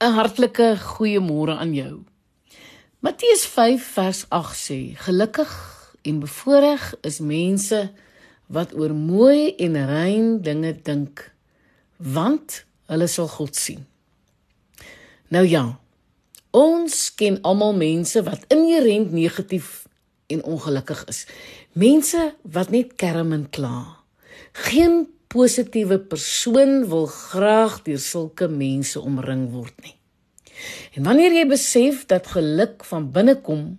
'n Hartlike goeiemôre aan jou. Matteus 5 vers 8 sê: Gelukkig en bevoorreg is mense wat oor mooi en rein dinge dink, want hulle sal God sien. Nou ja, ons ken almal mense wat inherënt negatief en ongelukkig is. Mense wat net kerm en kla. Geen positiewe persoon wil graag deur sulke mense omring word nie. En wanneer jy besef dat geluk van binne kom,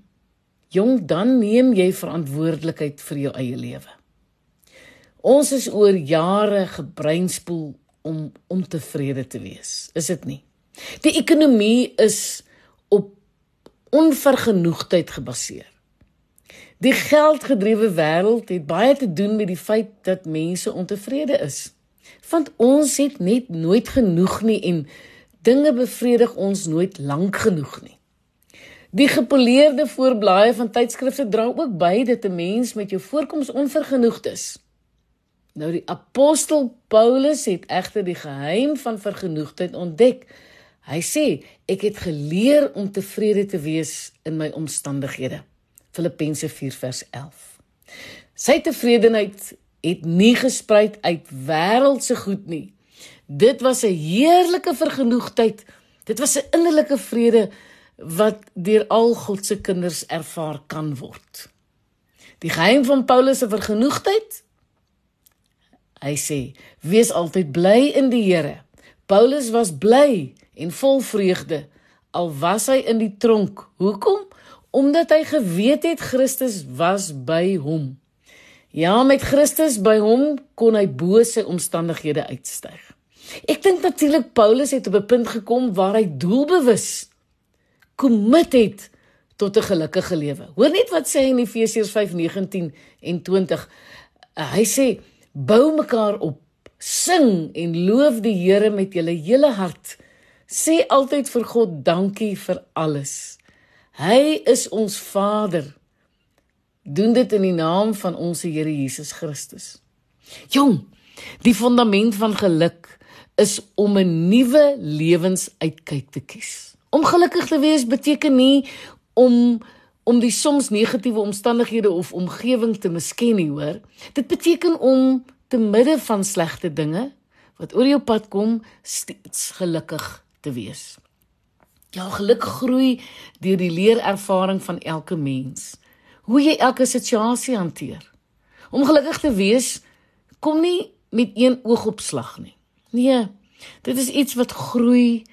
jong, dan neem jy verantwoordelikheid vir jou eie lewe. Ons is oor jare gebreinspoel om ontevrede te wees, is dit nie? Die ekonomie is op onvergenoegdheid gebaseer. Die geldgedrewe wêreld het baie te doen met die feit dat mense ontevrede is. Want ons het net nooit genoeg nie en dinge bevredig ons nooit lank genoeg nie. Die gepoleerde voorblaaie van tydskrifte dra ook by dat 'n mens met jou voorkoms onvergenoegd is. Nou die apostel Paulus het egter die geheim van vergenoegdheid ontdek. Hy sê ek het geleer om tevrede te wees in my omstandighede. Filippense 4 vers 11. Sy tevredenheid het nie gespruit uit wêreldse goed nie. Dit was 'n heerlike vergenoegdheid. Dit was 'n innerlike vrede wat deur al God se kinders ervaar kan word. Die geheim van Paulus se vergenoegdheid? Hy sê: "Wees altyd bly in die Here." Paulus was bly en vol vreugde al was hy in die tronk. Hoekom? Omdat hy geweet het Christus was by hom. Ja, met Christus by hom kon hy bo sy omstandighede uitstyg. Ek dink natuurlik Paulus het op 'n punt gekom waar hy doelbewus kommit het tot 'n gelukkige lewe. Hoor net wat sê hy in Efesiërs 5:19 en 20. Hy sê: "Bou mekaar op, sing en loof die Here met julle hele hart. Sê altyd vir God dankie vir alles." Hy is ons Vader. Doen dit in die naam van ons Here Jesus Christus. Jong, die fundament van geluk is om 'n nuwe lewensuitkyk te kies. Om gelukkig te wees beteken nie om om die soms negatiewe omstandighede of omgewing te misken nie, hoor. Dit beteken om te midde van slegte dinge wat oor jou pad kom, steeds gelukkig te wees. Ja, geluk groei deur die leerervaring van elke mens. Hoe jy elke situasie hanteer. Om gelukkig te wees kom nie met een oogopslag nie. Nee, dit is iets wat groei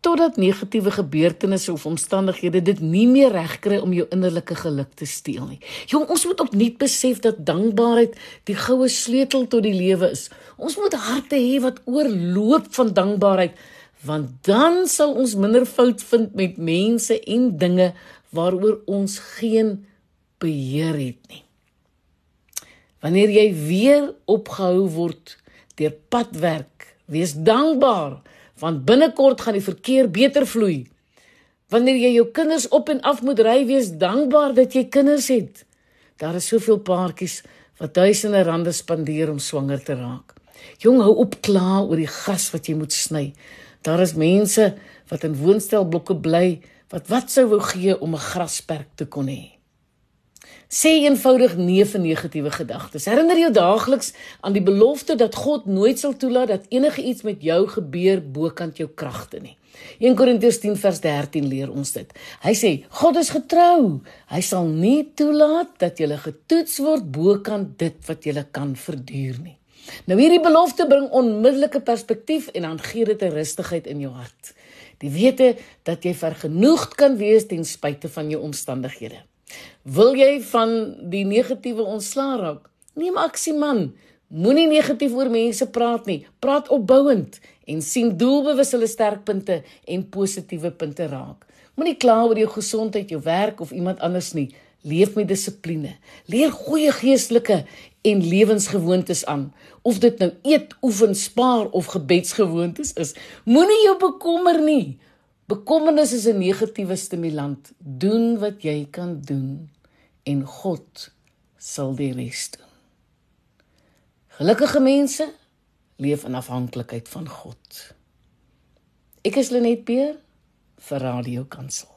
totdat negatiewe gebeurtenisse of omstandighede dit nie meer regkry om jou innerlike geluk te steel nie. Jong, ons moet opnuut besef dat dankbaarheid die goue sleutel tot die lewe is. Ons moet harte hê wat oorloop van dankbaarheid want dan sal ons minder fout vind met mense en dinge waaroor ons geen beheer het nie. Wanneer jy weer opgehou word deur padwerk, wees dankbaar want binnekort gaan die verkeer beter vloei. Wanneer jy jou kinders op en af moet ry, wees dankbaar dat jy kinders het. Daar is soveel paartjies wat duisende rande spandeer om swanger te raak. Jong, hou op kla oor die gas wat jy moet sny. Daar is mense wat in woonstelblokke bly wat wat sou wou gee om 'n grasperk te kon hê. Sê eenvoudig nee vir negatiewe gedagtes. Herinner jou daagliks aan die belofte dat God nooit sal toelaat dat enige iets met jou gebeur bokant jou kragte nie. 1 Korintiërs 10 vers 13 leer ons dit. Hy sê God is getrou. Hy sal nie toelaat dat jy getoets word bokant dit wat jy kan verduur nie. Nou hierdie belofte bring onmiddellike perspektief en dan gee dit 'n rustigheid in jou hart. Die wete dat jy vergenoegd kan wees ten spyte van jou omstandighede. Wil jy van die negatiewe ontslaa raak? Neem aksie man. Moenie negatief oor mense praat nie. Praat opbouend en sien doelbewus hulle sterkpunte en positiewe punte raak. Moenie kla oor jou gesondheid, jou werk of iemand anders nie. Leef met dissipline. Leer goeie geestelike en lewensgewoontes aan. Of dit nou eet, oefen, spaar of gebedsgewoontes is, moenie jou bekommer nie. Bekommernis is 'n negatiewe stimulant. Doen wat jy kan doen en God sal die res doen. Gelukkige mense leef in afhanklikheid van God. Ek is Lenet Peer vir Radio Kansel.